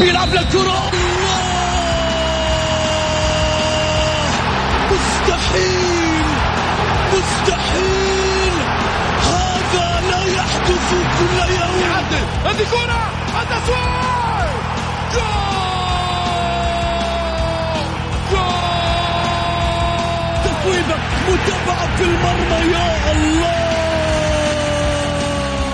بيلعب للكرة مستحيل مستحيل هذا لا يحدث كل يوم يعدل. هذه كرة. التسويق جول. جول. متابعة في المرمى يا الله.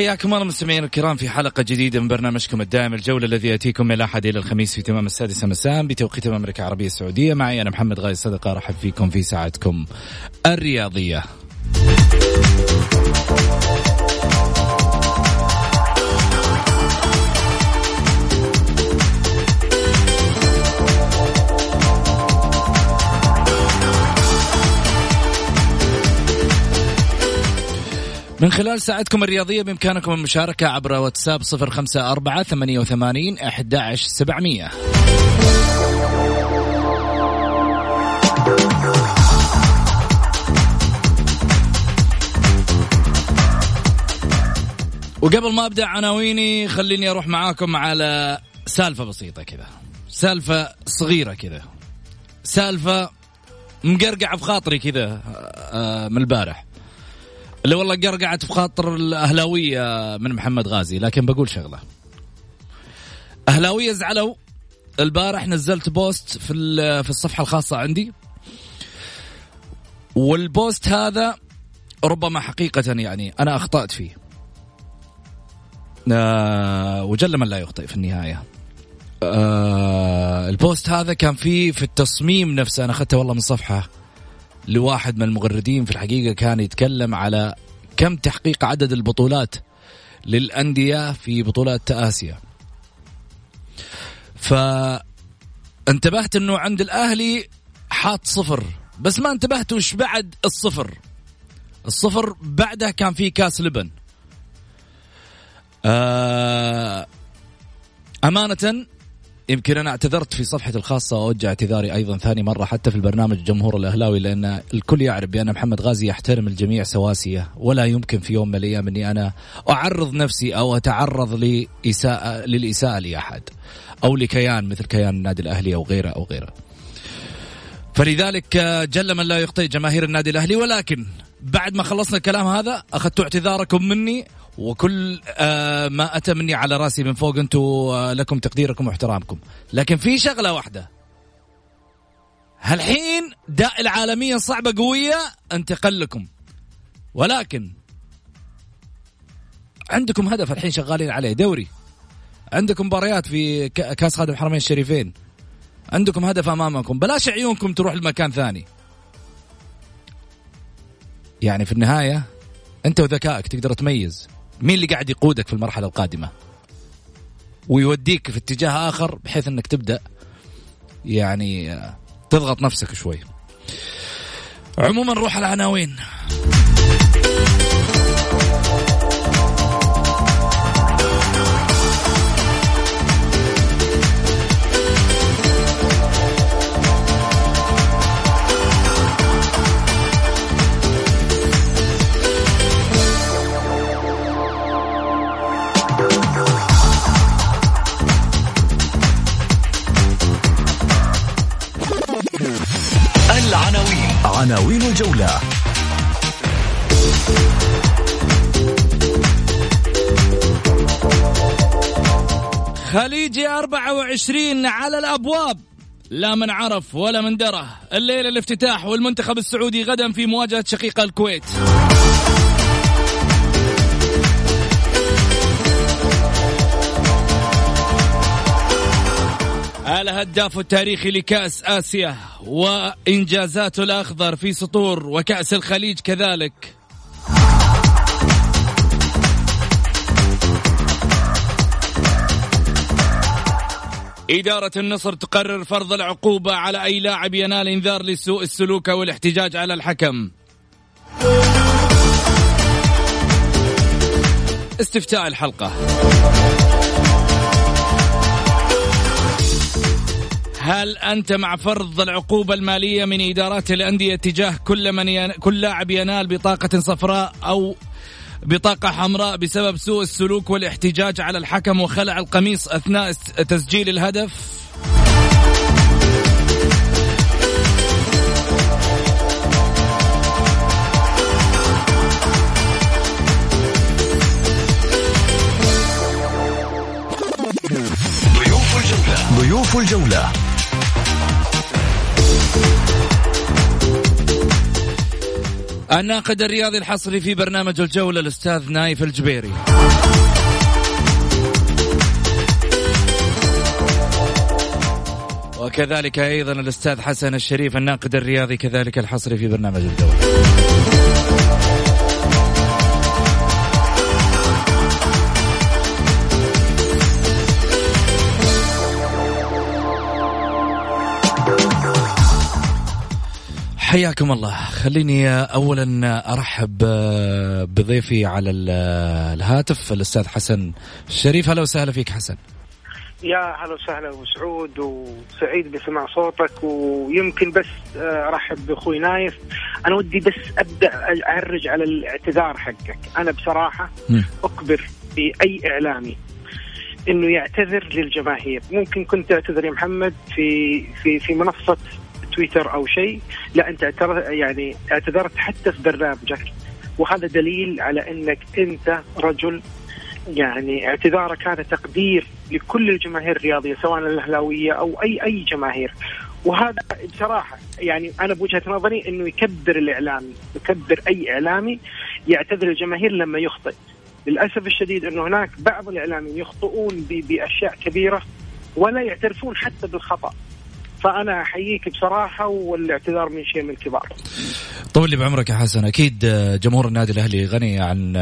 حياكم الله مستمعينا الكرام في حلقة جديدة من برنامجكم الدائم الجولة الذي يأتيكم من الأحد إلى الخميس في تمام السادسة مساء بتوقيت المملكة العربية السعودية. معي أنا محمد غاي صدقة أرحب فيكم في ساعتكم الرياضية. من خلال ساعتكم الرياضية بإمكانكم المشاركة عبر واتساب صفر خمسة أربعة ثمانية وثمانين أحد سبعمية. وقبل ما أبدأ عناويني خليني أروح معاكم على سالفة بسيطة كذا. سالفة صغيرة كذا. سالفة مقرقعه في خاطري كذا آه، من البارح. اللي والله قرقعت في خاطر الأهلاوية من محمد غازي لكن بقول شغلة. أهلاوية زعلوا. البارح نزلت post في في الصفحة الخاصة عندي. وال post هذا ربما حقيقة يعني أنا أخطأت فيه. آه وجل من لا يخطئ في النهاية. آه البوست هذا كان فيه في التصميم نفسه أنا أخذته والله من صفحة لواحد من المغردين في الحقيقة كان يتكلم على كم تحقيق عدد البطولات للأندية في بطولات آسيا. فانتبهت إنه عند الأهلي حاط صفر بس ما انتبهت وش بعد الصفر. الصفر بعده كان في كاس لبن. آه أمانة يمكن أنا اعتذرت في صفحتي الخاصة وأوجه اعتذاري أيضا ثاني مرة حتى في البرنامج الجمهور الأهلاوي لأن الكل يعرف بأن محمد غازي يحترم الجميع سواسية ولا يمكن في يوم من الأيام أني أنا أعرض نفسي أو أتعرض لإساءة للإساءة لأحد أو لكيان مثل كيان النادي الأهلي أو غيره أو غيره. فلذلك جل من لا يخطئ جماهير النادي الأهلي ولكن بعد ما خلصنا الكلام هذا أخذت اعتذاركم مني وكل آه، ما أتى مني على رأسي من فوق أنتم آه، لكم تقديركم واحترامكم. لكن في شغلة واحدة. هالحين داء العالميه صعبة قوية انتقل لكم. ولكن عندكم هدف الحين شغالين عليه دوري. عندكم مباريات في كأس خادم الحرمين الشريفين. عندكم هدف أمامكم. بلاش عيونكم تروح لمكان ثاني. يعني في النهاية أنت وذكائك تقدر تميز. مين اللي قاعد يقودك في المرحلة القادمة؟ ويوديك في اتجاه آخر بحيث إنك تبدأ يعني تضغط نفسك شوي. عموما نروح على العناوين. عناوين الجولة. خليجي 24 على الأبواب. لا من عرف ولا من درة. الليلة الافتتاح والمنتخب السعودي غدا في مواجهة شقيقة الكويت. الهداف التاريخي لكأس آسيا وإنجازاته الأخضر في سطور وكأس الخليج كذلك. إدارة النصر تقرر فرض العقوبة على أي لاعب ينال إنذار لسوء السلوك أو الاحتجاج على الحكم. استفتاء الحلقة. هل أنت مع فرض العقوبة المالية من إدارات الأندية تجاه كل من ين... كل لاعب ينال بطاقة صفراء أو بطاقة حمراء بسبب سوء السلوك والاحتجاج على الحكم وخلع القميص أثناء تسجيل الهدف؟ ضيوف الجولة. ضيوف الجولة. الناقد الرياضي الحصري في برنامج الجولة الأستاذ نايف الجبيري. وكذلك أيضا الأستاذ حسن الشريف الناقد الرياضي كذلك الحصري في برنامج الجولة. حياكم الله. خليني اولا أرحب بضيفي على الهاتف الأستاذ حسن الشريف هلا وسهلا فيك حسن. يا هلا وسهلا أبو سعود وسعيد بسماع صوتك ويمكن بس أرحب بأخوي نايف. أنا ودي بس أبدأ أعرج على الاعتذار حقك. أنا بصراحة. اكبر باي إعلامي إنه يعتذر للجماهير. ممكن كنت تعتذر يا محمد في في في منصة تويتر أو شيء لا أنت يعني اعتذرت حتى في برنامجك. وهذا دليل على أنك أنت رجل يعني اعتذارك هذا تقدير لكل الجماهير الرياضية سواء الأهلاوية أو اي أي جماهير. وهذا بصراحة يعني أنا بوجهة نظري إنه يكبر الاعلامي يكبر أي إعلامي يعتذر الجماهير لما يخطئ. للأسف الشديد إنه هناك بعض الإعلاميين يخطئون بأشياء كبيرة ولا يعترفون حتى بالخطأ. فأنا أحييك بصراحة والاعتذار من شيء من الكبار. طول لي بعمرك يا حسن أكيد جمهور النادي الأهلي غني عن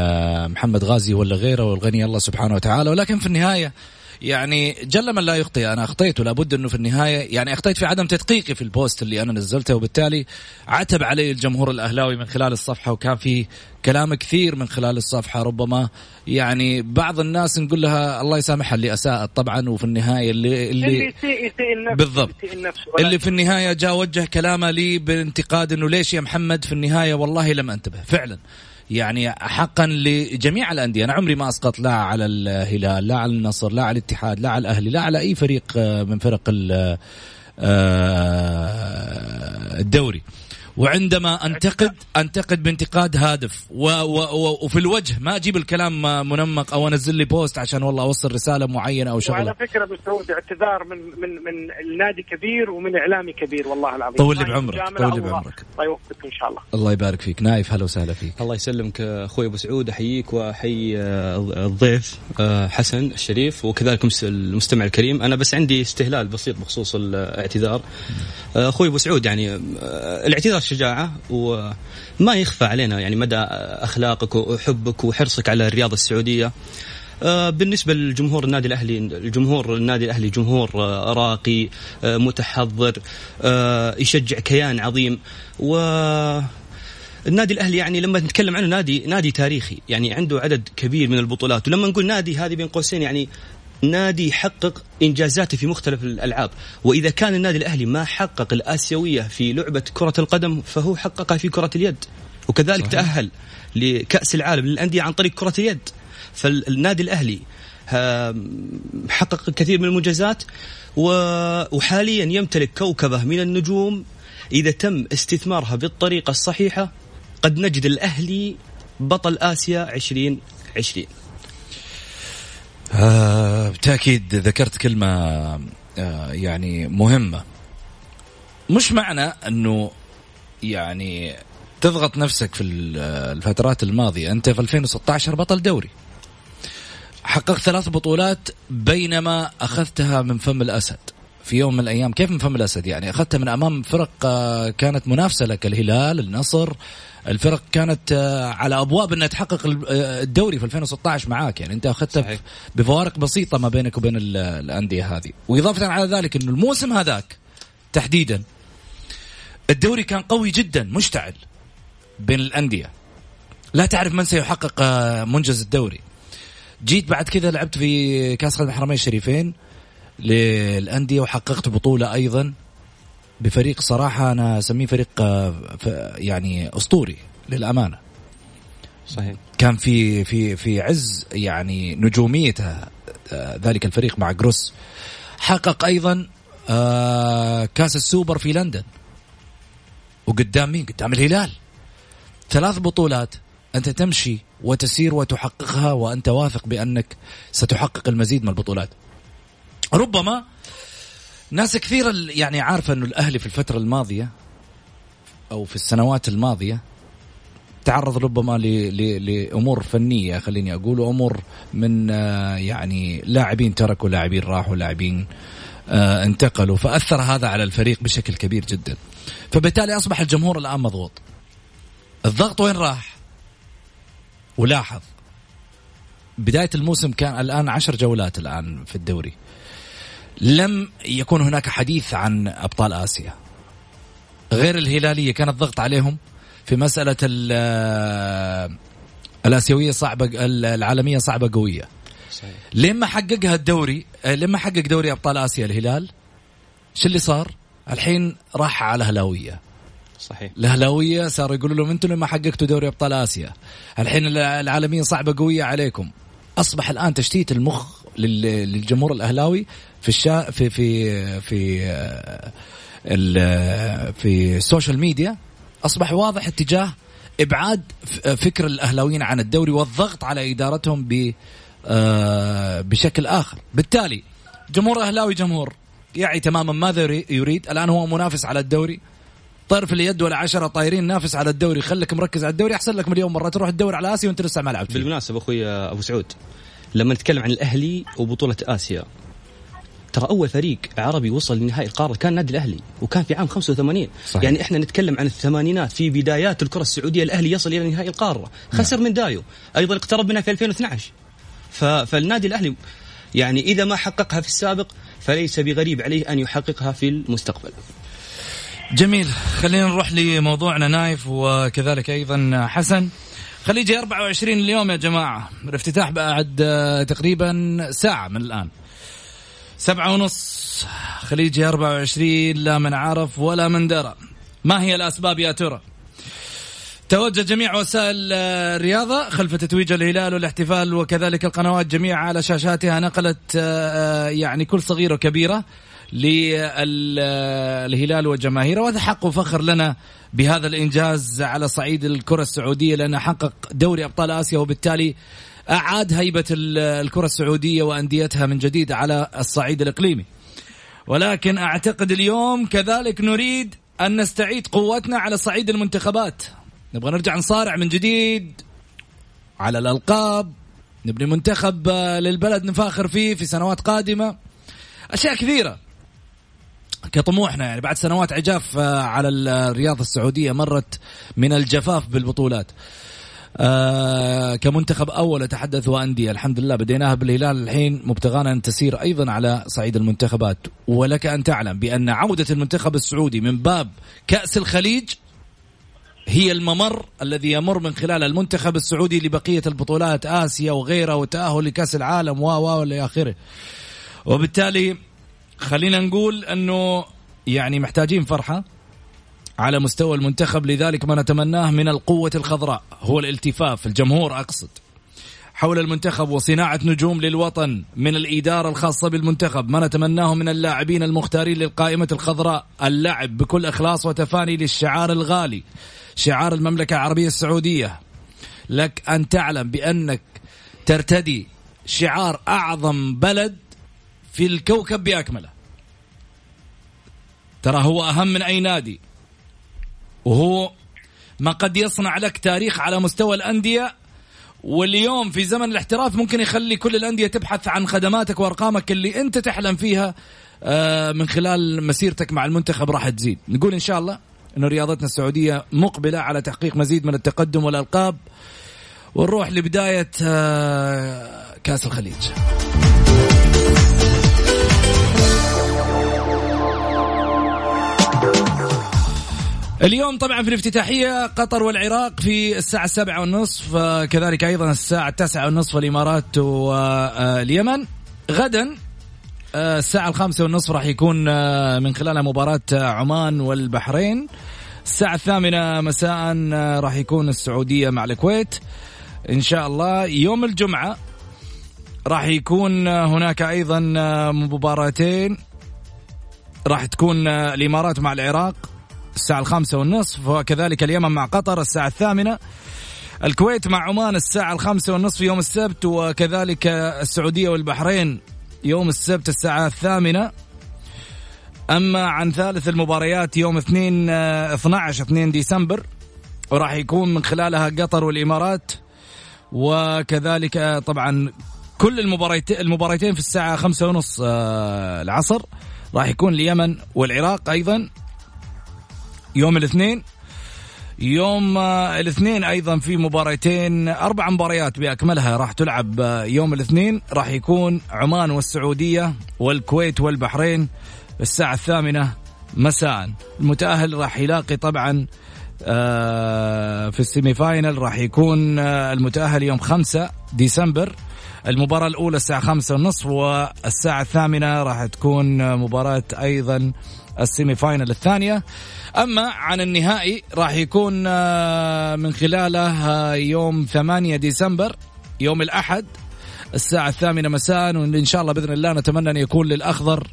محمد غازي ولا غيره والغني الله سبحانه وتعالى ولكن في النهاية يعني جل من لا يخطئ أنا اخطيت ولابد إنه في النهاية يعني أخطيت في عدم تدقيقي في البوست اللي أنا نزلته. وبالتالي عتب علي الجمهور الأهلاوي من خلال الصفحة وكان في كلام كثير من خلال الصفحة. ربما يعني بعض الناس نقول لها الله يسامحها اللي أساءت طبعا وفي النهاية اللي اللي, اللي بالضبط. اللي في النهاية جاء وجه كلامه لي بانتقاد إنه ليش يا محمد في النهاية والله لم أنتبه. فعلا. يعني حقا لجميع الأندية. أنا عمري ما أسقط لا على الهلال لا على النصر لا على الاتحاد لا على الأهلي لا على أي فريق من فرق الدوري. وعندما أنتقد أنتقد بانتقاد هادف. و و و وفي الوجه ما أجيب الكلام منمق أو أنزل لي post عشان والله أوصل رسالة معينة أو شغلة. وعلى فكرة أبو سعود اعتذار من من من النادي كبير ومن إعلامي كبير والله العظيم. طول لي بعمرك طول لي بعمرك. الله يوفقك إن شاء الله. الله يبارك فيك. نايف هلا وسهلا فيك. الله يسلمك أخوي أبو سعود أحييك وأحيي الضيف حسن الشريف وكذلك المستمع الكريم. أنا بس عندي استهلال بسيط بخصوص الاعتذار. أخوي أبو سعود يعني الاعتذار شجاعة وما يخفى علينا يعني مدى أخلاقك وحبك وحرصك على الرياضة السعودية. بالنسبة للجمهور النادي الأهلي الجمهور النادي الأهلي جمهور راقي متحضر يشجع كيان عظيم. و النادي الأهلي يعني لما نتكلم عنه نادي نادي تاريخي يعني عنده عدد كبير من البطولات. ولما نقول نادي هذه بين قوسين يعني نادي يحقق إنجازاته في مختلف الألعاب. وإذا كان النادي الأهلي ما حقق الآسيوية في لعبة كرة القدم فهو حققها في كرة اليد. وكذلك صحيح. تأهل لكأس العالم للأندية عن طريق كرة اليد. فالنادي الأهلي حقق كثير من المنجزات وحاليا يمتلك كوكبة من النجوم. إذا تم استثمارها بالطريقة الصحيحة قد نجد الأهلي بطل آسيا 2020 آه بالتاكيد ذكرت كلمة آه يعني مهمة. مش معنى إنه يعني تضغط نفسك في الفترات الماضية. أنت في 2016 بطل دوري. حققت ثلاث بطولات بينما أخذتها من فم الأسد. في يوم من الأيام. كيف من فم الأسد؟ يعني اخذتها من أمام فرق آه، كانت منافسة لك الهلال النصر. الفرق كانت آه، على أبواب إنها تحقق آه، الدوري في 2016 معاك. يعني أنت اخذتها بفوارق بسيطة ما بينك وبين الأندية هذه. وإضافة على ذلك إنه الموسم هذاك تحديدا الدوري كان قوي جدا مشتعل بين الأندية. لا تعرف من سيحقق منجز الدوري. جيت بعد كذا لعبت في كأس خادم الحرمين الشريفين. للأندية وحققت بطولة أيضا بفريق صراحة أنا أسميه فريق آه، يعني أسطوري للأمانة. صحيح. كان في في في عز يعني نجوميته آه، ذلك الفريق مع جروس. حقق أيضا آه، كأس السوبر في لندن. وقدام مين؟ قدام الهلال. ثلاث بطولات أنت تمشي وتسير وتحققها وأنت واثق بأنك ستحقق المزيد من البطولات. ربما ناس كثيرة يعني عارفة أنه الأهلي في الفترة الماضية أو في السنوات الماضية تعرض ربما لأمور فنية خليني أقول وأمور من آه، يعني لاعبين تركوا لاعبين راحوا لاعبين آه، انتقلوا فأثر هذا على الفريق بشكل كبير جدا. فبالتالي أصبح الجمهور الآن مضغوط. الضغط وين راح؟ ولاحظ. بداية الموسم كان الآن عشر جولات الآن في الدوري. لم يكون هناك حديث عن أبطال آسيا. غير الهلالية كان الضغط عليهم في مسألة الآسيوية صعبة العالمية صعبة قوية. صحيح. لما حققها الدوري لما حقق دوري أبطال آسيا الهلال شو اللي صار؟ الحين راح على الهلاويه صحيح. الهلاويه صاروا يقولوا لهم أنتم لما حققتوا دوري أبطال آسيا الحين العالمية صعبة قوية عليكم. أصبح الآن تشتيت المخ للجمهور الأهلاوي في الشا في في في في ال social media أصبح واضح اتجاه إبعاد فكر الأهلاويين عن الدوري والضغط على إدارتهم ب آه، بشكل آخر. بالتالي جمهور الاهلاوي جمهور. يعي تماما ماذا يريد؟ الآن هو منافس على الدوري. طير في اليد ولا عشرة طايرين نافس على الدوري. خليك مركز على الدوري أحسن لك مليون مرة. تروح الدوري على آسيا وأنت لسه ما لعبت بالمناسبة أخوي أبو سعود لما نتكلم عن الأهلي وبطولة آسيا ترى أول فريق عربي وصل لنهائي القارة كان النادي الأهلي وكان في عام 85 صحيح. يعني إحنا نتكلم عن الثمانينات في بدايات الكرة السعودية الأهلي يصل إلى نهائي القارة خسر نعم. من دايو أيضا اقترب منها في 2012 فالنادي الأهلي يعني إذا ما حققها في السابق فليس بغريب عليه أن يحققها في المستقبل. جميل. خلينا نروح لموضوعنا نايف وكذلك أيضا حسن. خليجي 24 اليوم يا جماعة الافتتاح بعد تقريبا ساعة من الآن. سبعة ونص. خليجي 24 لا من عرف ولا من درى ما هي الأسباب يا ترى؟ توجه جميع وسائل آه، الرياضة خلف تتويج الهلال والاحتفال وكذلك القنوات جميعا على شاشاتها. نقلت آه، يعني كل صغيرة وكبيرة للهلال وجماهيره وهذا حق وفخر لنا بهذا الإنجاز على صعيد الكرة السعودية لأنه حقق دوري أبطال آسيا وبالتالي أعاد هيبة الكرة السعودية وأنديتها من جديد على الصعيد الإقليمي. ولكن أعتقد اليوم كذلك نريد أن نستعيد قوتنا على صعيد المنتخبات. نبغى نرجع نصارع من جديد على الألقاب نبني منتخب للبلد نفاخر فيه في سنوات قادمة أشياء كثيرة كطموحنا يعني بعد سنوات عجاف آه، على الرياضة السعودية مرت من الجفاف بالبطولات آه كمنتخب أول أتحدث وأندية. الحمد لله بديناها بالهلال. الحين مبتغانا أن تسير أيضا على صعيد المنتخبات. ولك أن تعلم بأن عودة المنتخب السعودي من باب كأس الخليج هي الممر الذي يمر من خلال المنتخب السعودي لبقية البطولات آسيا وغيرها وتأهل لكأس العالم و و إلى آخره. وبالتالي خلينا نقول أنه يعني محتاجين فرحة. على مستوى المنتخب لذلك ما نتمناه من القوة الخضراء. هو الالتفاف الجمهور أقصد. حول المنتخب وصناعة نجوم للوطن من الإدارة الخاصة بالمنتخب ما نتمناه من اللاعبين المختارين للقائمة الخضراء. اللعب بكل إخلاص وتفاني للشعار الغالي شعار المملكة العربية السعودية. لك أن تعلم بأنك ترتدي شعار أعظم بلد في الكوكب بأكمله. ترى هو أهم من أي نادي. وهو ما قد يصنع لك تاريخ على مستوى الأندية واليوم في زمن الاحتراف ممكن يخلي كل الأندية تبحث عن خدماتك وأرقامك اللي أنت تحلم فيها آه، من خلال مسيرتك مع المنتخب راح تزيد. نقول إن شاء الله أنه رياضتنا السعودية مقبلة على تحقيق مزيد من التقدم والألقاب ونروح لبداية آه، كأس الخليج. اليوم طبعا في الافتتاحية قطر والعراق في الساعة السابعة والنصف كذلك أيضا الساعة التاسعة والنصف الإمارات واليمن. غدا الساعة الخامسة والنصف راح يكون من خلالها مباراة عمان والبحرين. الساعة الثامنة مساء راح يكون السعودية مع الكويت. إن شاء الله يوم الجمعة راح يكون هناك أيضا مباراتين. راح تكون الإمارات مع العراق. الساعة الخامسة والنصف وكذلك اليمن مع قطر الساعة الثامنة. الكويت مع عمان الساعة الخامسة والنصف يوم السبت وكذلك السعودية والبحرين يوم السبت الساعة الثامنة. أما عن ثالث المباريات يوم 2 12 2 ديسمبر وراح يكون من خلالها قطر والإمارات. وكذلك طبعا كل المباريتين المباريتين في الساعة خمسة ونص آه، العصر راح يكون اليمن والعراق أيضا. يوم الاثنين. يوم آه، الاثنين أيضا في مباراتين أربع مباريات بأكملها راح تلعب آه، يوم الاثنين. راح يكون عمان والسعودية والكويت والبحرين الساعة الثامنة مساء. المتأهل راح يلاقي طبعا في ال semi final راح يكون المتأهل يوم 5 ديسمبر. المباراة الأولى الساعة خمسة ونصف والساعة الثامنة راح تكون مباراة أيضا ال semi final الثانية. أما عن النهائي راح يكون آه، من خلاله آه، يوم 8 ديسمبر يوم الأحد الساعة الثامنة مساء. وإن شاء الله بإذن الله نتمنى أن يكون للأخضر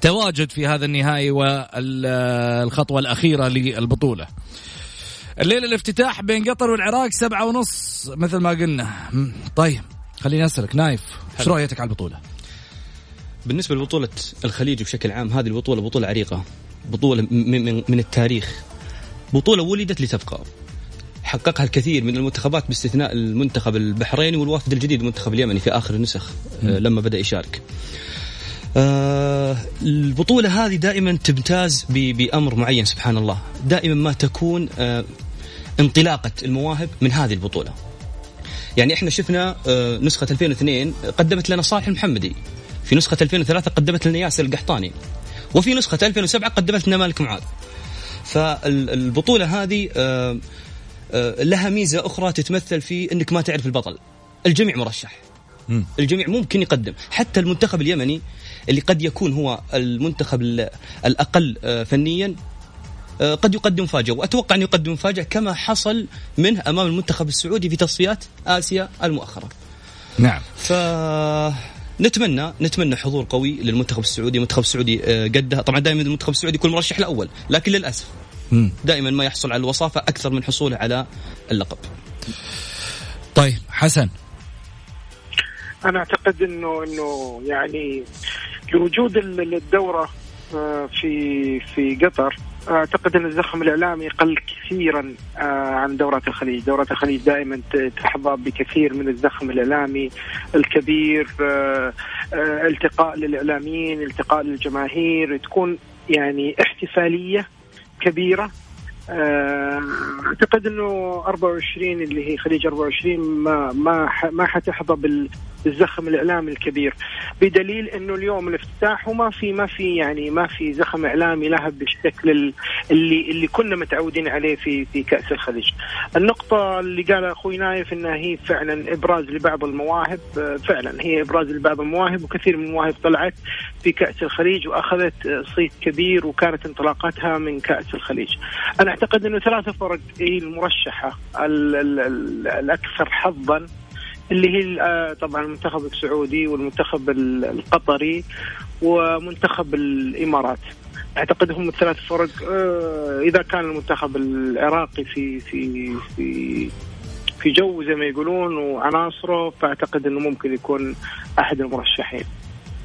تواجد في هذا النهائي والخطوة الأخيرة للبطولة. الليلة الافتتاح بين قطر والعراق سبعة ونص مثل ما قلنا. طيب خليني أسألك نايف إيش رؤيتك على البطولة؟ بالنسبة لبطولة الخليج بشكل عام هذه البطولة بطولة عريقة بطولة من, من التاريخ. بطولة ولدت لتبقى. حققها الكثير من المنتخبات باستثناء المنتخب البحريني والوافد الجديد المنتخب اليمني في آخر النسخ آه، لما بدأ يشارك. آه البطولة هذه دائما تمتاز بأمر معين سبحان الله. دائما ما تكون آه انطلاقة المواهب من هذه البطولة. يعني إحنا شفنا آه نسخة 2002 قدمت لنا صالح المحمدي. في نسخة 2003 قدمت لنا ياسر القحطاني. وفي نسخة 2007 قدمت لنا مالك معاذ. فالبطولة هذه آه، آه، لها ميزة أخرى تتمثل في أنك ما تعرف البطل. الجميع مرشح. الجميع ممكن يقدم. حتى المنتخب اليمني اللي قد يكون هو المنتخب الأقل آه، فنيا قد يقدم مفاجأة وأتوقع أن يقدم مفاجأة كما حصل منه أمام المنتخب السعودي في تصفيات آسيا المؤخرة. نعم. ف نتمنى نتمنى حضور قوي للمنتخب السعودي. المنتخب السعودي آه، قدها طبعا دائما المنتخب السعودي يكون مرشح الأول لكن للأسف دائما ما يحصل على الوصافة أكثر من حصوله على اللقب. طيب حسن. أنا أعتقد إنه إنه يعني لوجود الدوره آه، في في قطر أعتقد أن الزخم الإعلامي قل كثيرا آه، عن دورات الخليج، دورات الخليج دائما تحظى بكثير من الزخم الإعلامي الكبير آه، آه، التقاء للإعلاميين، التقاء للجماهير، تكون يعني احتفالية كبيرة أعتقد إنه 24 اللي هي خليج 24 ما ما ما حتحظى بال الزخم الاعلامي الكبير بدليل إنه اليوم الافتتاح وما في ما في يعني ما في زخم إعلامي لها بالشكل اللي اللي كنا متعودين عليه في في كأس الخليج. النقطة اللي قالها أخوي نايف إنها هي فعلا إبراز لبعض المواهب فعلا هي إبراز لبعض المواهب وكثير من المواهب طلعت في كأس الخليج وأخذت صيت كبير وكانت انطلاقتها من كأس الخليج. أنا أعتقد إنه ثلاثة فرق هي المرشحة الأكثر حظا اللي هي آه، طبعا المنتخب السعودي والمنتخب القطري ومنتخب الإمارات أعتقد هم الثلاث فرق آه، إذا كان المنتخب العراقي في في في في جو زي ما يقولون وعناصره فأعتقد إنه ممكن يكون أحد المرشحين.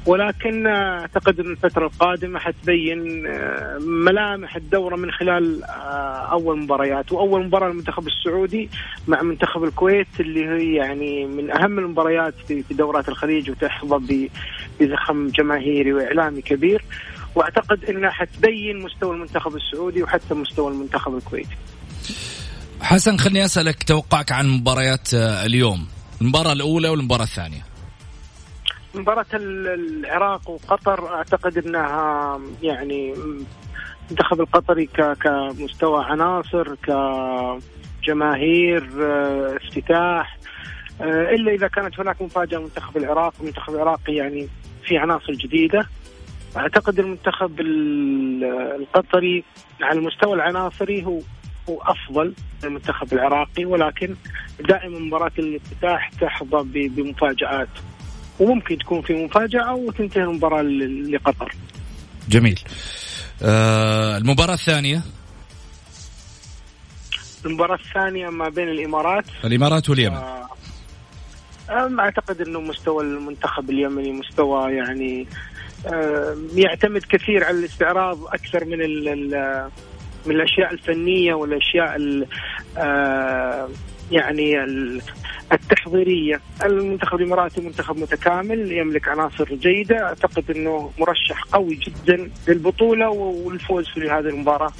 ولكن أعتقد أن الفترة القادمة حتبين آه، ملامح الدورة من خلال آه، أول مباريات وأول مباراة للمنتخب السعودي مع منتخب الكويت اللي هي يعني من أهم المباريات في دورات الخليج وتحظى بزخم جماهيري وإعلامي كبير وأعتقد أنها حتبين مستوى المنتخب السعودي وحتى مستوى المنتخب الكويتي. حسن خليني أسألك توقعك عن مباريات آه، اليوم، المباراة الأولى والمباراة الثانية. مباراة العراق وقطر أعتقد إنها يعني المنتخب القطري كمستوى عناصر كجماهير آه، افتتاح آه، إلا إذا كانت هناك مفاجأة المنتخب العراقي، المنتخب العراقي يعني في عناصر جديدة. أعتقد المنتخب القطري على المستوى العناصري هو هو أفضل من المنتخب العراقي ولكن دائما مباراة الافتتاح تحظى بمفاجآت. وممكن تكون في مفاجأة وتنتهي المباراة لقطر. جميل. آه المباراة الثانية المباراة الثانية ما بين الإمارات الإمارات واليمن آه أعتقد أنه مستوى المنتخب اليمني مستوى يعني آه يعتمد كثير على الاستعراض أكثر من من الأشياء الفنية والأشياء آه يعني التحضيرية. المنتخب الإماراتي منتخب متكامل يملك عناصر جيدة. أعتقد إنه مرشح قوي جدا للبطولة والفوز في هذه المباراة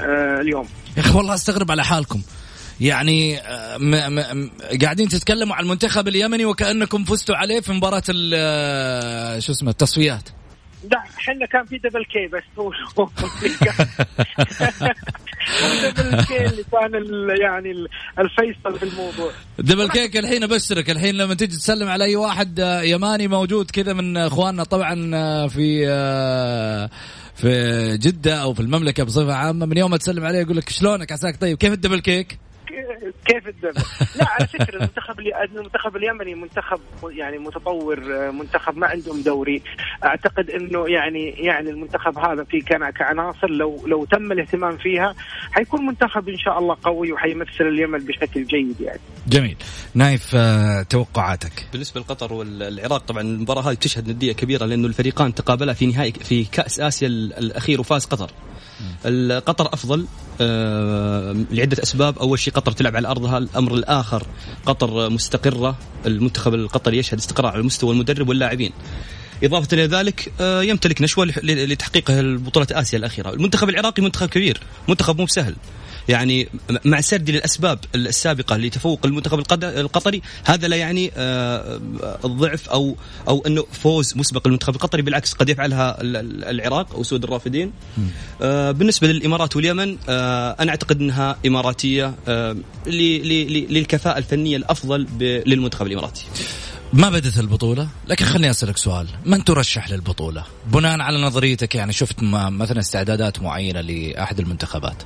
آه اليوم. يا أخي والله أستغرب على حالكم. يعني آه، م م قاعدين تتكلموا عن المنتخب اليمني وكأنكم فزتوا عليه في مباراة آه، شو اسمه التصفيات. لا إحنا كان في double kick بس. double يعني الفيصل في الموضوع. double kick الحين أبشرك. الحين لما تيجي تسلم على أي واحد آه، يماني موجود كذا من أخواننا طبعا آه، في آه، في جدة أو في المملكة بصفة عامة من يوم ما تسلم عليه يقول لك شلونك؟ عساك طيب. كيف ال double kick؟ كيف الدم؟ لا على فكرة المنتخب المنتخب اليمني منتخب يعني متطور منتخب ما عندهم دوري أعتقد إنه يعني يعني المنتخب هذا في كان كعناصر لو لو تم الاهتمام فيها حيكون منتخب إن شاء الله قوي وحيمثل اليمن بشكل جيد يعني. جميل. نايف آه، توقعاتك. بالنسبة لقطر والعراق طبعا المباراة هذه تشهد ندية كبيرة لأنه الفريقان تقابلا في نهائي في كأس آسيا الأخير وفاز قطر. قطر أفضل آه، لعدة أسباب. أول شيء قطر تلعب على أرضها الأمر الآخر قطر مستقرة المنتخب القطري يشهد استقرار على مستوى المدرب واللاعبين. إضافة إلى ذلك آه، يمتلك نشوة لتحقيق البطولة آسيا الأخيرة. المنتخب العراقي منتخب كبير منتخب مو سهل يعني مع سردي للأسباب السابقة لتفوق المنتخب القطري هذا لا يعني آه، الضعف أو أو أنه فوز مسبق للمنتخب القطري بالعكس قد يفعلها العراق أو سود الرافدين. آه، بالنسبة للإمارات واليمن آه، أنا أعتقد إنها إماراتية للكفاءة الفنية الأفضل للمنتخب الإماراتي. ما بدت البطولة؟ لكن خليني أسألك سؤال. من ترشح للبطولة؟ بناء على نظريتك يعني شفت مثلا استعدادات معينة لأحد المنتخبات.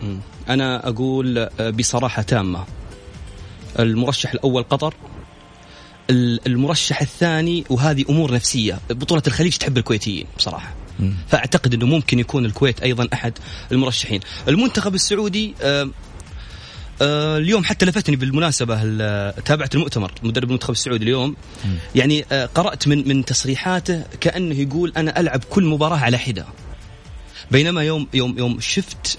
أنا أقول آه، بصراحة تامة. المرشح الأول قطر المرشح الثاني وهذه أمور نفسية. بطولة الخليج تحب الكويتيين بصراحة. فأعتقد إنه ممكن يكون الكويت أيضا أحد المرشحين. المنتخب السعودي آه، اليوم حتى لفتني بالمناسبة تابعت المؤتمر مدرب المنتخب السعودي اليوم. م. يعني آه قرأت من من تصريحاته كأنه يقول أنا ألعب كل مباراة على حدة. بينما يوم يوم يوم شفت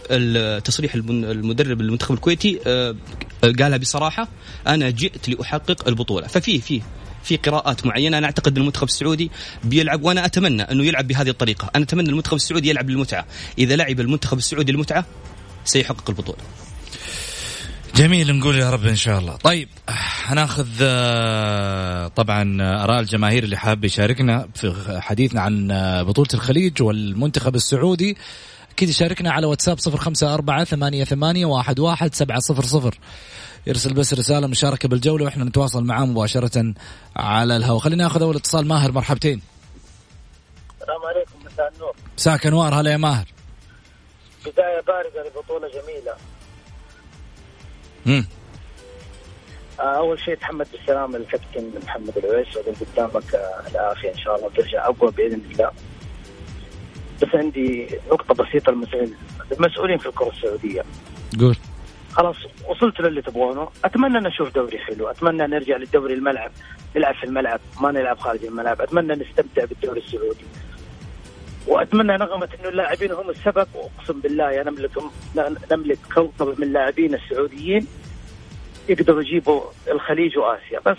تصريح المدرب المنتخب الكويتي آه قالها بصراحة أنا جئت لأحقق البطولة. ففي في في قراءات معينة أنا أعتقد المنتخب السعودي بيلعب وأنا أتمنى أنه يلعب بهذه الطريقة. أنا أتمنى المنتخب السعودي يلعب للمتعه إذا لعب المنتخب السعودي للمتعه سيحقق البطولة. جميل نقول يا رب إن شاء الله. طيب هناخذ آه، طبعا آراء الجماهير اللي حاب يشاركنا في حديثنا عن آه، بطولة الخليج والمنتخب السعودي. أكيد يشاركنا على واتساب صفر خمسة أربعة ثمانية, ثمانية واحد, واحد سبعة صفر صفر. يرسل بس رسالة مشاركة بالجولة وإحنا نتواصل معاه مباشرة على الهواء. خلينا ناخذ أول اتصال. ماهر مرحبتين. السلام عليكم مساء النور. مساك أنوار. هلا يا ماهر. بداية باردة لبطولة جميلة. امم أول شيء تحمد بالسلامة الكابتن محمد العويس قدامك العافيه إن شاء الله وترجع أقوى بإذن الله. بس عندي نقطة بسيطة المسؤول المسؤولين في الكرة السعودية. قول. خلاص وصلت للي تبغونه. أتمنى أن أشوف دوري حلو. أتمنى نرجع للدوري الملعب نلعب في الملعب ما نلعب خارج الملعب. أتمنى نستمتع بالدوري السعودي. وأتمنى نغمة إنه اللاعبين هم السبب وأقسم بالله نملك نملك كوكب من اللاعبين السعوديين يقدروا يجيبوا الخليج وآسيا. بس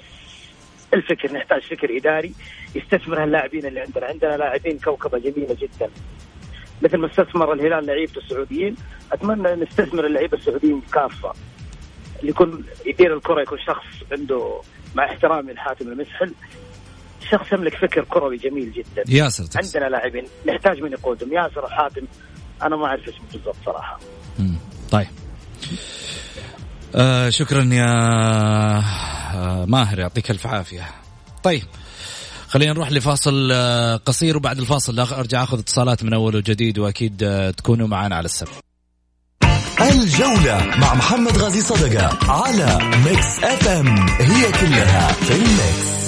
الفكر نحتاج فكر إداري يستثمر اللاعبين اللي عندنا. عندنا لاعبين كوكبة جميلة جدا. مثل ما استثمر الهلال لعيبة السعوديين أتمنى نستثمر اللعيبة السعوديين كافه اللي يكون يدير الكرة يكون شخص عنده مع احترامي لحاتم المسحل. شخص يملك فكر كروي جميل جدا. ياسر تقصد. عندنا لاعبين نحتاج من يقودهم. ياسر وحاتم أنا ما أعرف اسمه بالضبط صراحة. مم. طيب. آه شكرا يا آه ماهر يعطيك ألف عافية. طيب خلينا نروح لفاصل آه قصير وبعد الفاصل أرجع أخذ اتصالات من أول وجديد وأكيد آه تكونوا معنا على السبت الجولة مع محمد غازي صدقة على Mix FM هي كلها في ال mix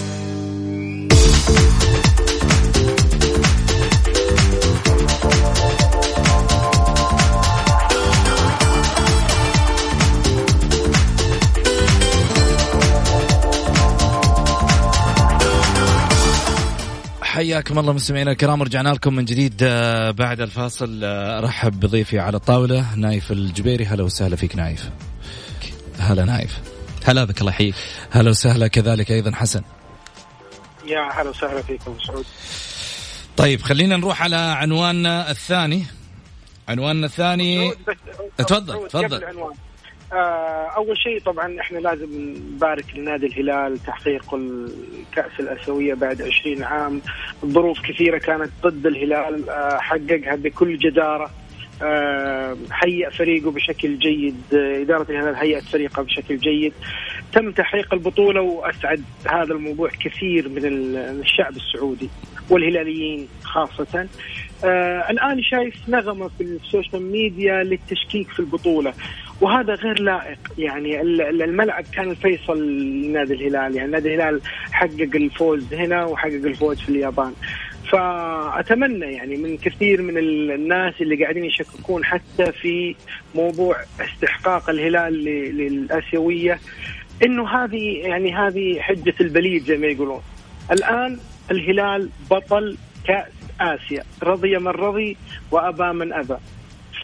حياكم الله مستمعينا الكرام رجعنا لكم من جديد آه، بعد الفاصل آه، أرحب بضيفي على الطاولة نايف الجبيري. هلا وسهلا فيك نايف. هلا نايف. هلا بك الله يحييك. هلا وسهلا كذلك أيضا حسن. يا هلا وسهلا فيكم سعود طيب خلينا نروح على عنواننا الثاني. عنواننا الثاني. تفضل تفضل. أول شيء طبعا إحنا لازم نبارك لنادي الهلال تحقيق الكأس الأسيوية بعد 20 عام. ظروف كثيرة كانت ضد الهلال آه، حققها بكل جدارة. آه، هيئ فريقه بشكل جيد. إدارة الهلال هيئت فريقه بشكل جيد. تم تحقيق البطولة وأسعد هذا الموضوع كثير من الشعب السعودي والهلاليين خاصة. آه الآن شايف نغمة في ال social media للتشكيك في البطولة. وهذا غير لائق. يعني الملعب كان الفيصل لنادي الهلال. يعني نادي الهلال حقق الفوز هنا وحقق الفوز في اليابان. فأتمنى يعني من كثير من الناس اللي قاعدين يشككون حتى في موضوع استحقاق الهلال للآسيوية إنه هذه يعني هذه حجة البليد زي ما يقولون. الآن الهلال بطل كأس آسيا. رضي من رضي وأبى من أبى.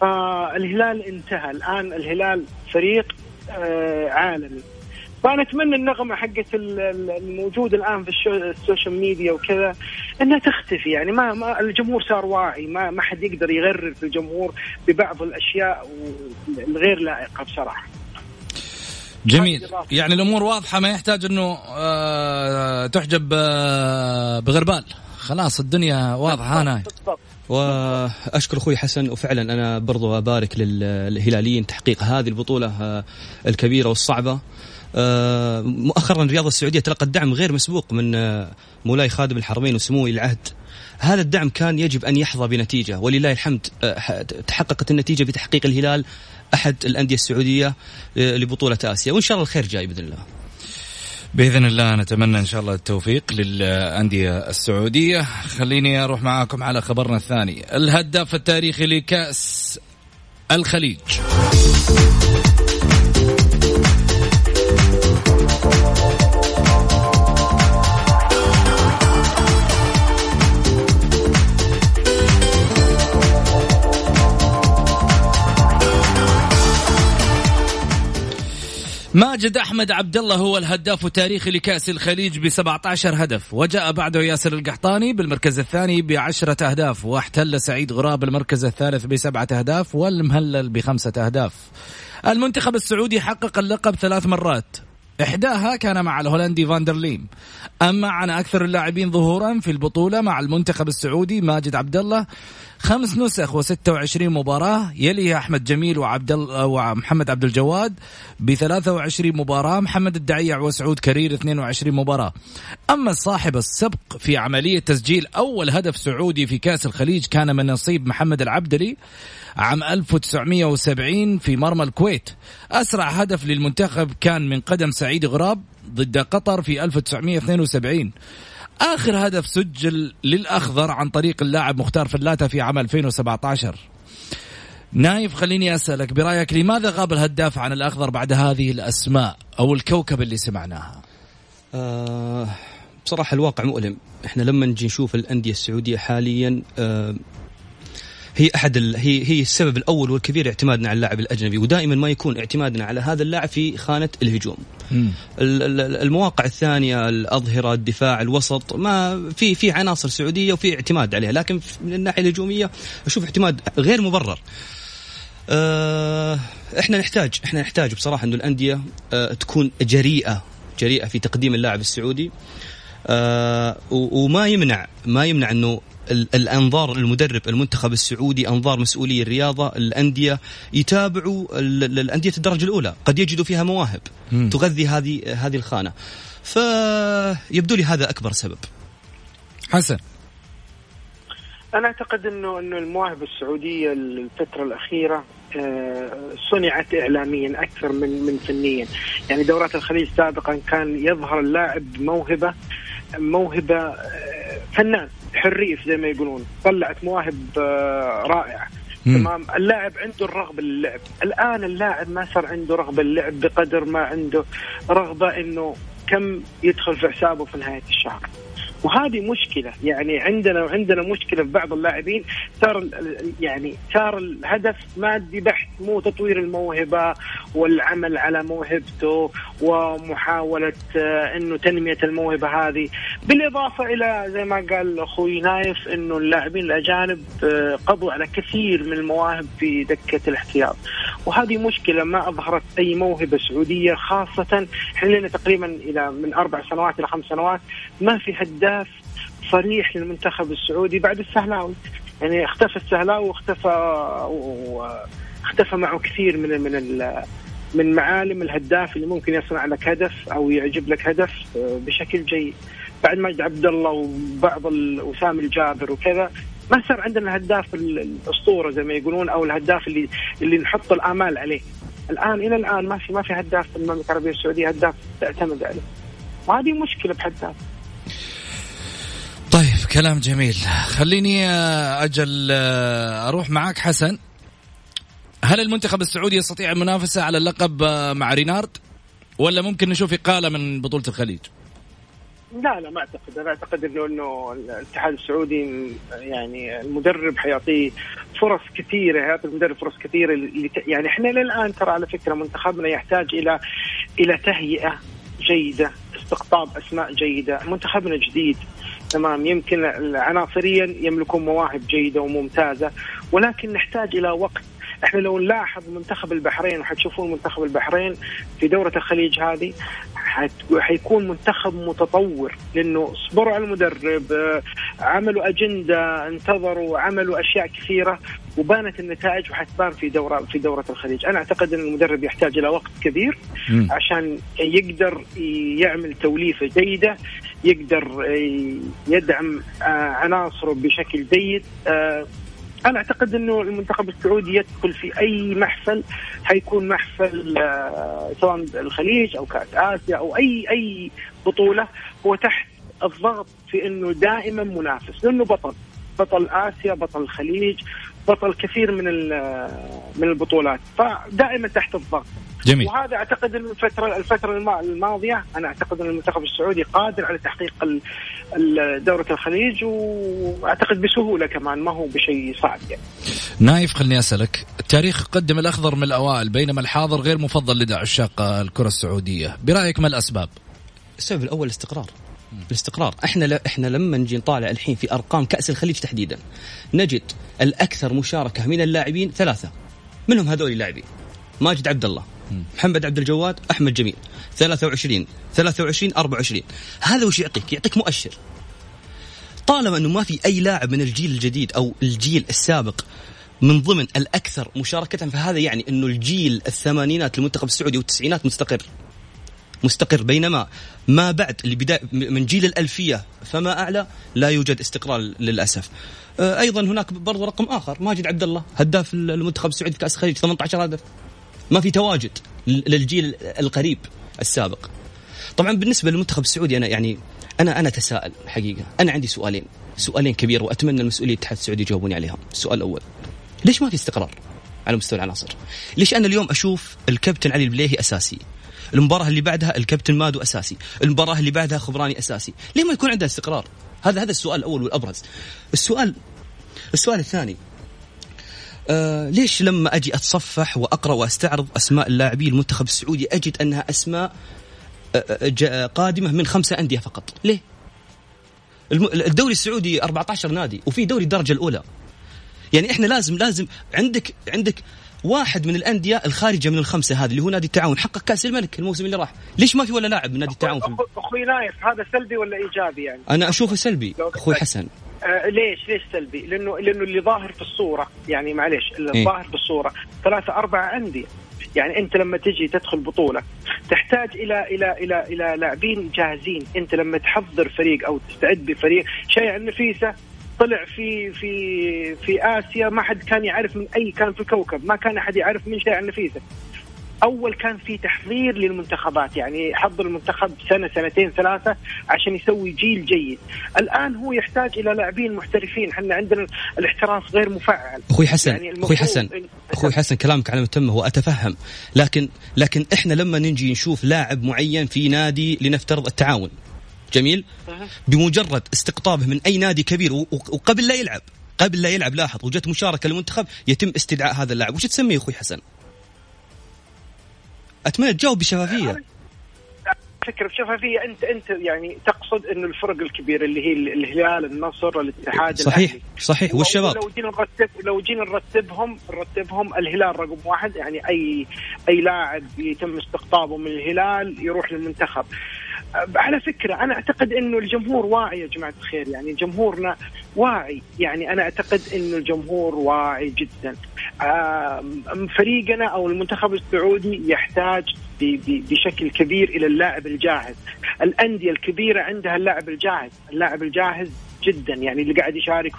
فالهلال انتهى. الآن الهلال فريق آه، عالمي. فانا اتمنى النغمة حقت الموجوده الآن في السوشيال ميديا وكذا إنها تختفي. يعني ما, ما الجمهور صار واعي. ما ما حد يقدر يغرر في الجمهور ببعض الأشياء الغير لائقة بصراحة. جميل. يعني الأمور واضحة ما يحتاج إنه آه تحجب آه بغربال. خلاص الدنيا واضحة. أنا وأشكر أخوي حسن وفعلا أنا برضو أبارك للهلاليين تحقيق هذه البطولة آه، الكبيرة والصعبة. آه، مؤخرا الرياضه السعودية تلقت دعم غير مسبوق من آه، مولاي خادم الحرمين وسمو العهد. هذا الدعم كان يجب أن يحظى بنتيجة ولله الحمد تحققت النتيجة بتحقيق الهلال أحد الأندية السعودية لبطولة آسيا. وإن شاء الله الخير جاي بإذن الله. بإذن الله نتمنى إن شاء الله التوفيق للأندية السعودية. خليني أروح معاكم على خبرنا الثاني. الهداف التاريخي لكأس الخليج. ماجد أحمد عبد الله هو الهداف التاريخي لكأس الخليج ب 17 هدف. وجاء بعده ياسر القحطاني بالمركز الثاني بعشرة أهداف واحتل سعيد غراب المركز الثالث بسبعة أهداف والمهلل بخمسة أهداف. المنتخب السعودي حقق اللقب ثلاث مرات. إحداها كان مع الهولندي فاندرليم أما عن أكثر اللاعبين ظهورا في البطولة مع المنتخب السعودي ماجد عبد الله خمس نسخ و26 مباراة يليها أحمد جميل وعبد ومحمد عبد الجواد ب 23 مباراة محمد الدعيع وسعود كرير 22 مباراة. أما صاحب السبق في عملية تسجيل أول هدف سعودي في كأس الخليج كان من نصيب محمد العبدلي عام 1970 في مرمى الكويت. أسرع هدف للمنتخب كان من قدم سعيد غراب ضد قطر في 1972 آخر هدف سجل للأخضر عن طريق اللاعب مختار فلاته في عام 2017 نايف خليني أسألك برأيك لماذا غاب الهداف عن الأخضر بعد هذه الأسماء أو الكوكب اللي سمعناها؟ آه بصراحة الواقع مؤلم إحنا لما نجي نشوف الأندية السعودية حاليا آه هي أحد ال... هي هي السبب الأول والكبير اعتمادنا على اللاعب الأجنبي ودائما ما يكون اعتمادنا على هذا اللاعب في خانة الهجوم. ال- ال- المواقع الثانية الأظهرة الدفاع الوسط ما في في عناصر سعودية وفي اعتماد عليها لكن من الناحية الهجومية أشوف اعتماد غير مبرر. آه، إحنا نحتاج إحنا نحتاج بصراحة إنه الأندية آه، تكون جريئة جريئة في تقديم اللاعب السعودي و- وما يمنع ما يمنع إنه الأنظار المدرب المنتخب السعودي أنظار مسؤولي الرياضة الأندية يتابعوا ال- ال- الأندية الدرجة الأولى. قد يجدوا فيها مواهب مم. تغذي هذه هذه الخانة. فيبدو لي هذا أكبر سبب. حسن. أنا أعتقد إنه إنه المواهب السعودية الفترة الأخيرة آه، صنعت اعلاميا أكثر من من فنيا، يعني دورات الخليج سابقا كان يظهر اللاعب موهبة موهبة آه، فنان حريف زي ما يقولون، طلعت مواهب آه، رائعة. تمام. اللاعب عنده الرغبة للعب. الآن اللاعب ما صار عنده رغبة للعب بقدر ما عنده رغبة إنه كم يدخل في حسابه في نهاية الشهر. وهذه مشكلة. يعني عندنا عندنا مشكلة في بعض اللاعبين. صار يعني صار الهدف مادي بحت مو تطوير الموهبة والعمل على موهبته ومحاولة آه، إنه تنمية الموهبة هذه. بالإضافة إلى زي ما قال أخوي نايف إنه اللاعبين الأجانب آه، قضوا على كثير من المواهب في دكة الاحتياط. وهذه مشكلة ما أظهرت أي موهبة سعودية خاصة إحنا تقريبا إلى من أربع سنوات إلى خمس سنوات ما في هداف صريح للمنتخب السعودي بعد السهلاوي. يعني اختفى السهلاوي واختفى واختفى معه كثير من من ال- من معالم الهداف اللي ممكن يصنع لك هدف أو يعجب لك هدف آه، بشكل جيد. بعد مجد عبد الله وبعض وسام الجابر وكذا ما صار عندنا الهداف ال- الأسطورة زي ما يقولون أو الهداف اللي اللي نحط الآمال عليه. الآن إلى الآن ما في ما في هداف في المملكة العربية السعودية هداف تعتمد عليه. وهذه مشكلة بحد ذاتها. كلام جميل. خليني أجل آه، أروح معاك حسن. هل المنتخب السعودي يستطيع المنافسة على اللقب آه، مع رينارد؟ ولا ممكن نشوف إقالة من بطولة الخليج؟ لا لا ما أعتقد. أنا أعتقد إنه إنه الاتحاد السعودي يعني المدرب حيعطيه فرص كثيرة حيعطي المدرب فرص كثيرة يعني إحنا للآن ترى على فكرة منتخبنا يحتاج إلى إلى تهيئة جيدة استقطاب أسماء جيدة منتخبنا جديد. تمام. يمكن عناصريا يملكون مواهب جيدة وممتازة ولكن نحتاج إلى وقت. إحنا لو نلاحظ منتخب البحرين وحتشوفون منتخب البحرين في دورة الخليج هذه حيكون منتخب متطور لأنه صبروا على المدرب آه، عملوا أجندة انتظروا عملوا أشياء كثيرة وبانت النتائج وحتبان في دوره في دورة الخليج، أنا أعتقد أن المدرب يحتاج إلى وقت كبير. عشان يقدر يعمل توليفة جيدة يقدر يدعم آه، عناصره بشكل جيد. آه، أنا أعتقد إنه المنتخب السعودي يدخل في أي محفل حيكون محفل آه، سواء الخليج أو كأس آسيا أو أي أي بطولة هو تحت الضغط في إنه دائما منافس لأنه بطل بطل آسيا بطل الخليج. بطل كثير من ال- من البطولات. فدائما تحت الضغط. جميل. وهذا أعتقد إن الفترة الفترة الما- الماضية أنا أعتقد إن المنتخب السعودي قادر على تحقيق دورة الخليج وأعتقد بسهولة كمان ما هو بشيء صعب يعني. نايف خليني أسألك. التاريخ قدم الأخضر من الأوائل بينما الحاضر غير مفضل لدى عشاق الكرة السعودية. برأيك ما الأسباب؟ السبب الأول الاستقرار. الاستقرار إحنا ل... إحنا لما نجي نطالع الحين في أرقام كأس الخليج تحديدا نجد الأكثر مشاركة من اللاعبين ثلاثة. منهم هذول اللاعبين. ماجد عبد الله محمد عبد الجواد أحمد جميل. 23 23 24 هذا وش يعطيك؟ يعطيك مؤشر. طالما أنه ما في أي لاعب من الجيل الجديد أو الجيل السابق من ضمن الأكثر مشاركة فهذا يعني أنه الجيل الثمانينات للمنتخب السعودي والتسعينات مستقر. مستقر بينما ما بعد اللي بداية من جيل الألفية فما أعلى لا يوجد استقرار للأسف. آه، أيضا هناك برضو رقم آخر ماجد عبد الله هداف المنتخب السعودي في كأس الخليج 18 هدف. ما في تواجد للجيل القريب السابق. طبعا بالنسبة للمنتخب السعودي أنا يعني أنا أنا أتساءل حقيقة. أنا عندي سؤالين سؤالين كبير وأتمنى المسؤولين الاتحاد السعودي يجاوبوني عليهم. السؤال الأول ليش ما في استقرار على مستوى العناصر؟ ليش أنا اليوم أشوف الكابتن علي البليهي أساسي؟ المباراة اللي بعدها الكابتن مادو أساسي، المباراة اللي بعدها خبراني أساسي، ليه ما يكون عنده استقرار؟ هذا هذا السؤال الأول والأبرز. السؤال السؤال الثاني آه ليش لما أجي أتصفح وأقرأ وأستعرض أسماء اللاعبين المنتخب السعودي أجد أنها أسماء آه، آه، قادمة من خمسة أندية فقط، ليه؟ الدوري السعودي 14 نادي وفي دوري الدرجة الأولى. يعني إحنا لازم لازم عندك عندك واحد من الأندية الخارجة من الخمسة هذه اللي هو نادي التعاون. حقق كأس الملك الموسم اللي راح. ليش ما في ولا لاعب من نادي التعاون أخوي نايف هذا سلبي ولا إيجابي يعني؟ أنا أشوفه سلبي أخوي حسن. آه ليش؟ ليش سلبي؟ لأنه لأنه اللي ظاهر في الصورة يعني معليش اللي إيه؟ ظاهر في الصورة ثلاثة أربعة أندية. يعني أنت لما تجي تدخل بطولة تحتاج إلى إلى إلى إلى لاعبين جاهزين. أنت لما تحضر فريق أو تستعد بفريق شيء النفيسه طلع في في في آسيا ما حد كان يعرف من أي كان في الكوكب ما كان أحد يعرف من شيء عن نفيسه أول كان في تحضير للمنتخبات يعني حضر المنتخب سنة سنتين ثلاثة عشان يسوي جيل جيد. الآن هو يحتاج إلى لاعبين محترفين إحنا عندنا الاحتراف غير مفعل. أخوي حسن يعني أخوي حسن أخوي حسن كلامك على متمه واتفهم لكن لكن إحنا لما نجي نشوف لاعب معين في نادي لنفترض التعاون جميل؟ بمجرد استقطابه من أي نادي كبير وقبل لا يلعب. قبل لا يلعب لاحظ وجت مشاركة للمنتخب يتم استدعاء هذا اللاعب. وش تسميه أخوي حسن؟ أتمنى تجاوب بشفافية. فكره بشفافية. انت أنت يعني تقصد إنه الفرق الكبيرة اللي هي الهلال النصر الاتحاد صحيح الأهلي. صحيح. والشباب؟ لو جينا نرتب لو جينا نرتبهم نرتبهم الهلال رقم واحد. يعني اي أي لاعب يتم استقطابه من الهلال يروح للمنتخب. على فكرة أنا أعتقد أنه الجمهور واعي يا جماعة الخير يعني جمهورنا واعي يعني أنا أعتقد أنه الجمهور واعي جدا. فريقنا أو المنتخب السعودي يحتاج بشكل كبير إلى اللاعب الجاهز. الأندية الكبيرة عندها اللاعب الجاهز اللاعب الجاهز جدا يعني اللي قاعد يشارك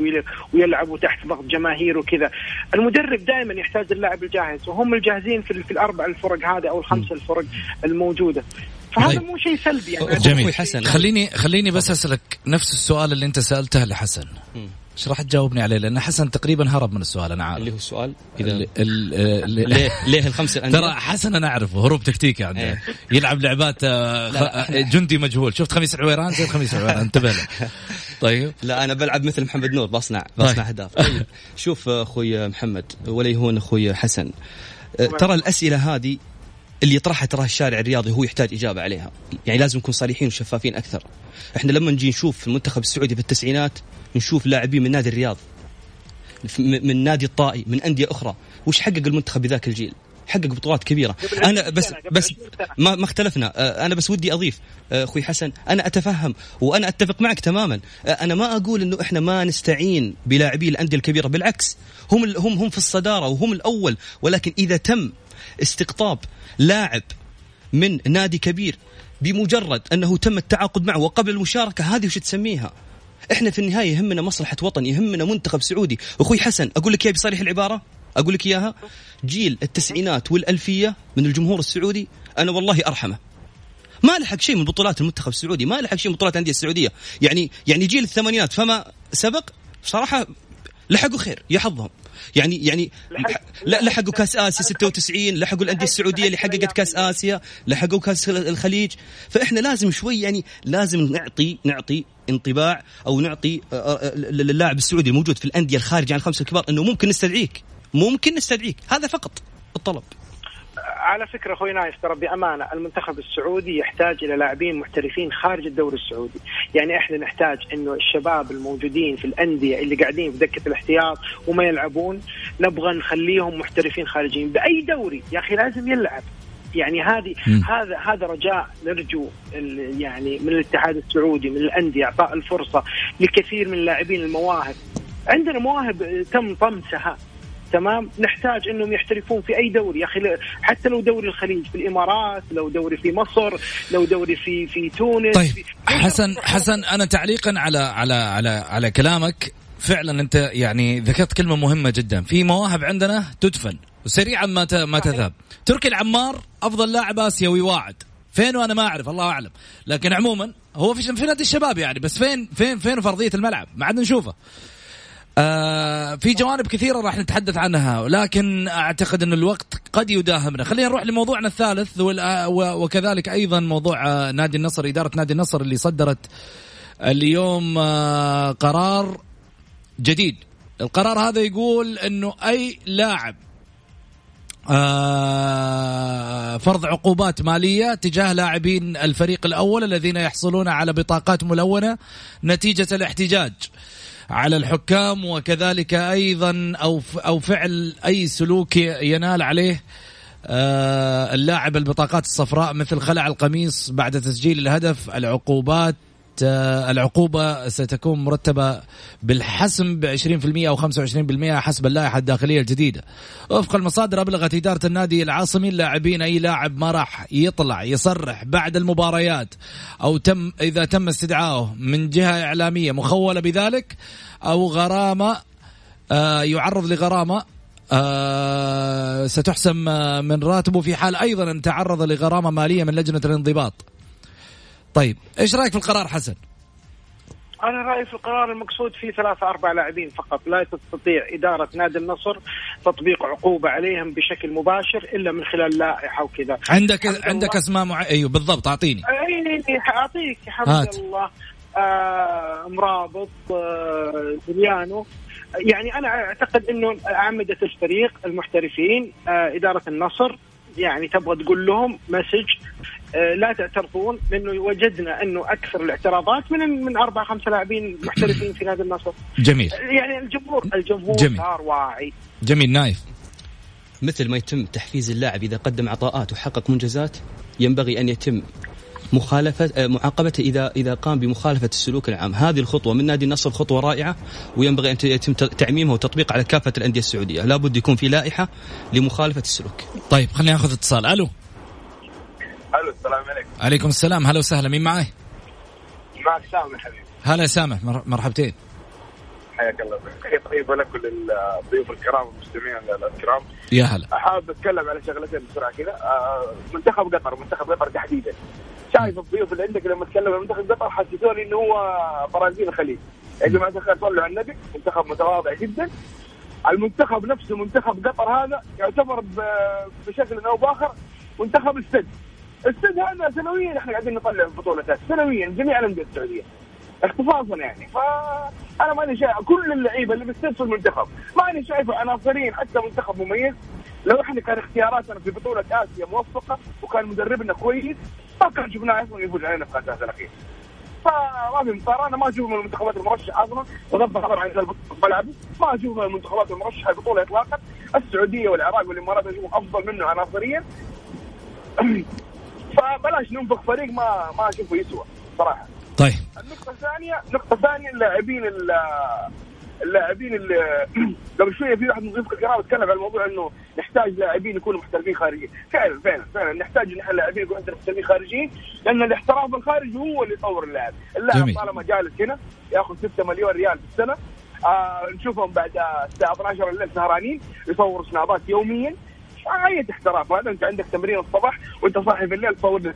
ويلعب تحت ضغط جماهير وكذا. المدرب دائما يحتاج اللاعب الجاهز وهم الجاهزين في, في الأربع الفرق هذه أو الخمس الفرق الموجودة. فهذا طيب. مو شيء سلبي يعني جميل. حسن. خليني خليني بس أسألك نفس السؤال اللي أنت سألته لحسن. إيش راح تجاوبني عليه؟ لأن حسن تقريبا هرب من السؤال أنا عارف. اللي هو السؤال؟ اذا ال ال ليه ليه الخمسه ترى حسن أنا أعرفه هروب تكتيكي عنده. إيه. يلعب لعبات آه، آه، جندي مجهول. شفت خميس العويران؟ زي خميس العويران انتبه له. طيب. لا أنا بلعب مثل محمد نور بصنع بصنع طيب. أهداف. طيب. شوف أخوي محمد ولا يهون أخوي حسن. ترى الأسئلة هذه اللي يطرحها ترى الشارع الرياضي هو يحتاج إجابة عليها. يعني لازم نكون صريحين وشفافين أكثر. إحنا لما نجي نشوف المنتخب السعودي في التسعينات نشوف لاعبين من نادي الرياض من نادي الطائي من أندية أخرى وش حقق المنتخب بذاك الجيل؟ حقق بطولات كبيرة. أنا بس بس ما ما اختلفنا. أنا بس ودي أضيف أخوي حسن أنا أتفهم وأنا أتفق معك تماما. أنا ما أقول إنه إحنا ما نستعين بلاعبي الأندية الكبيرة بالعكس هم هم هم في الصدارة وهم الأول ولكن إذا تم استقطاب لاعب من نادي كبير بمجرد أنه تم التعاقد معه وقبل المشاركة هذه وش تسميها؟ إحنا في النهاية يهمنا مصلحة وطن يهمنا منتخب سعودي. أخوي حسن أقول لك إياها بصريح العبارة؟ أقول لك إياها؟ جيل التسعينات والألفية من الجمهور السعودي أنا والله أرحمه. ما لحق شيء من بطولات المنتخب السعودي ما لحق شيء من بطولات الأندية السعودية. يعني يعني جيل الثمانينات فما سبق بصراحه لحقوا خير يا حظهم. يعني يعني لا لحقوا كاس آسيا 96 لحقوا الأندية السعودية اللي حققت كاس آسيا لحقوا كاس الخليج. فإحنا لازم شوي يعني لازم نعطي نعطي انطباع أو نعطي آه، آه، للاعب السعودي الموجود في الأندية الخارجة عن الخمسة الكبار إنه ممكن نستدعيك. ممكن نستدعيك. هذا فقط الطلب. على فكرة أخوي نايف ترى بأمانة المنتخب السعودي يحتاج إلى لاعبين محترفين خارج الدوري السعودي، يعني إحنا نحتاج إنه الشباب الموجودين في الأندية اللي قاعدين في دكة الاحتياط وما يلعبون نبغى نخليهم محترفين خارجيين بأي دوري؟ يا أخي لازم يلعب. يعني هذه هذا هذا رجاء نرجو يعني من الاتحاد السعودي من الأندية أعطاء الفرصة لكثير من اللاعبين المواهب. عندنا مواهب تم طمسها. تمام؟ نحتاج إنهم يحترفون في أي دوري. يا أخي حتى لو دوري الخليج في الإمارات لو دوري في مصر لو دوري في في تونس. طيب في حسن حسن أنا تعليقا على على على على كلامك. فعلا أنت يعني ذكرت كلمة مهمة جدا. في مواهب عندنا تدفن وسريعا ما ما تذهب. تركي العمار أفضل لاعب آسيوي واعد. فين؟ وأنا ما أعرف الله أعلم. لكن عموما هو في في نادي الشباب يعني بس فين فين فين فرضية الملعب؟ ما عاد نشوفه. آه في جوانب كثيرة راح نتحدث عنها ولكن أعتقد أن الوقت قد يداهمنا. خلينا نروح لموضوعنا الثالث وكذلك أيضا موضوع آه، نادي النصر إدارة نادي النصر اللي صدرت اليوم آه، قرار جديد. القرار هذا يقول أنه أي لاعب آه فرض عقوبات مالية تجاه لاعبين الفريق الأول الذين يحصلون على بطاقات ملونة نتيجة الاحتجاج. على الحكام وكذلك أيضا أو أو فعل أي سلوك ينال عليه آه، اللاعب البطاقات الصفراء مثل خلع القميص بعد تسجيل الهدف العقوبات العقوبة ستكون مرتبة بالحسم ب 20% أو 25% حسب اللائحة الداخلية الجديدة. وفق المصادر أبلغت إدارة النادي العاصمي اللاعبين أي لاعب ما راح يطلع يصرح بعد المباريات أو تم إذا تم استدعائه من جهة إعلامية مخولة بذلك أو غرامة آه، يعرض لغرامة آه، ستحسم من راتبه في حال أيضا أن تعرض لغرامة مالية من لجنة الانضباط. طيب إيش رأيك في القرار حسن؟ أنا رأيي في القرار المقصود فيه ثلاثة أربع لاعبين فقط لا تستطيع إدارة نادي النصر تطبيق عقوبة عليهم بشكل مباشر إلا من خلال لائحة وكذا. عندك عندك أسماء مع... أيوه بالضبط أعطيني. اي أعطيك حمد الله آه مرابط آه زليانو. يعني أنا أعتقد إنه أعمدة الفريق المحترفين آه إدارة النصر يعني تبغى تقول لهم مسج آه، لا تعترفون لأنه وجدنا أنه أكثر الاعتراضات من من أربع خمسه لاعبين محترفين في نادي النصر. جميل. يعني الجمهور الجمهور جميل. صار واعي. جميل نايف. مثل ما يتم تحفيز اللاعب إذا قدم عطاءات وحقق منجزات ينبغي أن يتم مخالفة آه، معاقبته إذا إذا قام بمخالفة السلوك العام، هذه الخطوة من نادي النصر خطوة رائعة وينبغي أن يتم تعميمها وتطبيقها على كافة الأندية السعودية، لابد يكون في لائحة لمخالفة السلوك. طيب خلينا ناخذ اتصال، ألو. ألو السلام عليكم. عليكم السلام. هلا وسهلا. مين معي؟ معك سامح حبيبي. هلا سامح مرحبتين. حياك الله. تحيه طيبه لكل الضيوف الكرام والمستمعين الكرام. يا هلا. حابب أتكلم على شغلتين بسرعة كذا. آه، منتخب قطر منتخب قطر تحديدا. شايف الضيوف اللي عندك لما تكلم عن منتخب قطر حسيتوني إنه هو برازيل الخليج. يا جماعة الخير صلوا على النبي منتخب متواضع جدا. المنتخب نفسه منتخب قطر هذا يعتبر بشكل أو بآخر منتخب السد. السد هذا سنويا إحنا قاعدين نطلع بطولة سنويا جميع الأندية السعودية. اختصاصا يعني. فانا ماني شايف كل اللعيبة اللي بالسد في المنتخب. ماني شايف عناصريا حتى منتخب مميز. لو إحنا كان اختياراتنا في بطولة آسيا موفقة وكان مدربنا كويس ما كان شفناه أصلا يفوز علينا في كاس الأخير. فما في مقارنة ما أشوف من المنتخبات المرشحة أصلا. بغض النظر عن ملعبه ما أشوف من المنتخبات المرشحة البطوله اطلاقا. السعودية والعراق والإمارات اشوفهم أفضل منه عناصريا فبلاش ننفخ فريق ما ما أشوفه يسوى صراحة. طيب. النقطة الثانية النقطة الثانية اللاعبين اللاعبين اللي قبل شوية في واحد من ضيوف الكرام اتكلم عن الموضوع إنه نحتاج لاعبين يكونوا محترفين خارجيين، فعلا فعلا فعلا نحتاج إن إحنا لاعبين يكونوا محترفين خارجيين لأن الاحتراف الخارجي هو اللي يطور اللاعب، اللاعب طالما جالس هنا يأخذ 6 مليون ريال في السنة آه نشوفهم بعد الساعة 12 الليل سهرانين يصوروا سنابات يوميا. اي احتراف هذا أنت عندك تمرين الصباح وأنت صاحي في الليل تصور لك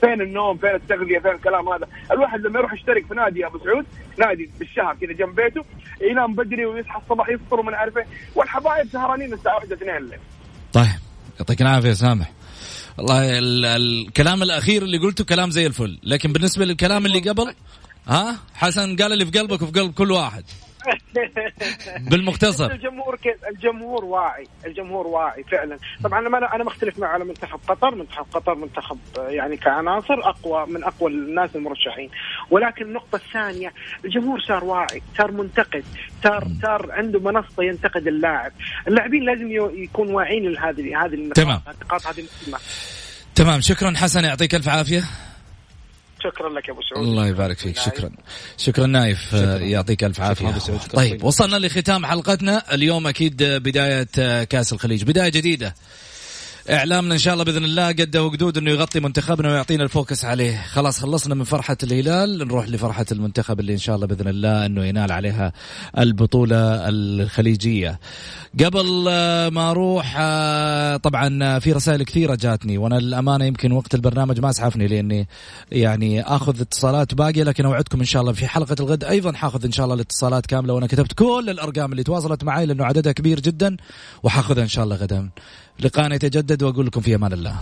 فين النوم فين التغذية فين الكلام هذا؟ الواحد لما يروح يشترك في نادي أبو سعود نادي بالشهر كذا جنب بيته ينام بدري ويصحى الصباح يفطر ومن عارف إيه والحبايب سهرانين الساعة 1 2 الليل. طيب يعطيك العافية سامح. والله الكلام الأخير اللي قلته كلام زي الفل لكن بالنسبة للكلام اللي قبل ها؟ حسن قال اللي في قلبك وفي قلب كل واحد. بالمختصر. الجمهور كيف الجمهور واعي الجمهور واعي فعلا. طبعا أنا أنا مختلف معه على منتخب قطر. منتخب قطر منتخب يعني كعناصر أقوى من أقوى الناس المرشحين. ولكن النقطة الثانية الجمهور صار واعي صار منتقد صار صار عنده منصة ينتقد اللاعب. اللاعبين لازم يكون واعيين لهذه هذه النقاط هذه المهمة. تمام. شكرا حسن يعطيك ألف عافية. شكرا لك يا أبو سعود. الله يبارك فيك. شكرا. شكرا نايف شكرا. يعطيك ألف عافية. طيب وصلنا لختام حلقتنا. اليوم أكيد بداية كأس الخليج. بداية جديدة. إعلامنا إن شاء الله بإذن الله قد وقدود إنه يغطي منتخبنا ويعطينا الفوكس عليه. خلاص خلصنا من فرحة الهلال نروح لفرحة المنتخب اللي إن شاء الله بإذن الله إنه ينال عليها البطولة الخليجية. قبل آه، ما أروح آه، طبعا في رسائل كثيرة جاتني وأنا للأمانة يمكن وقت البرنامج ما أسعفني لأني يعني آخذ اتصالات باقية لكن أوعدكم إن شاء الله في حلقة الغد أيضا حاخذ إن شاء الله الاتصالات كاملة وأنا كتبت كل الأرقام اللي تواصلت معي لأنه عددها كبير جدا وحاخذها إن شاء الله غدا. لقاءنا يتجدد وأقول لكم في أمان الله.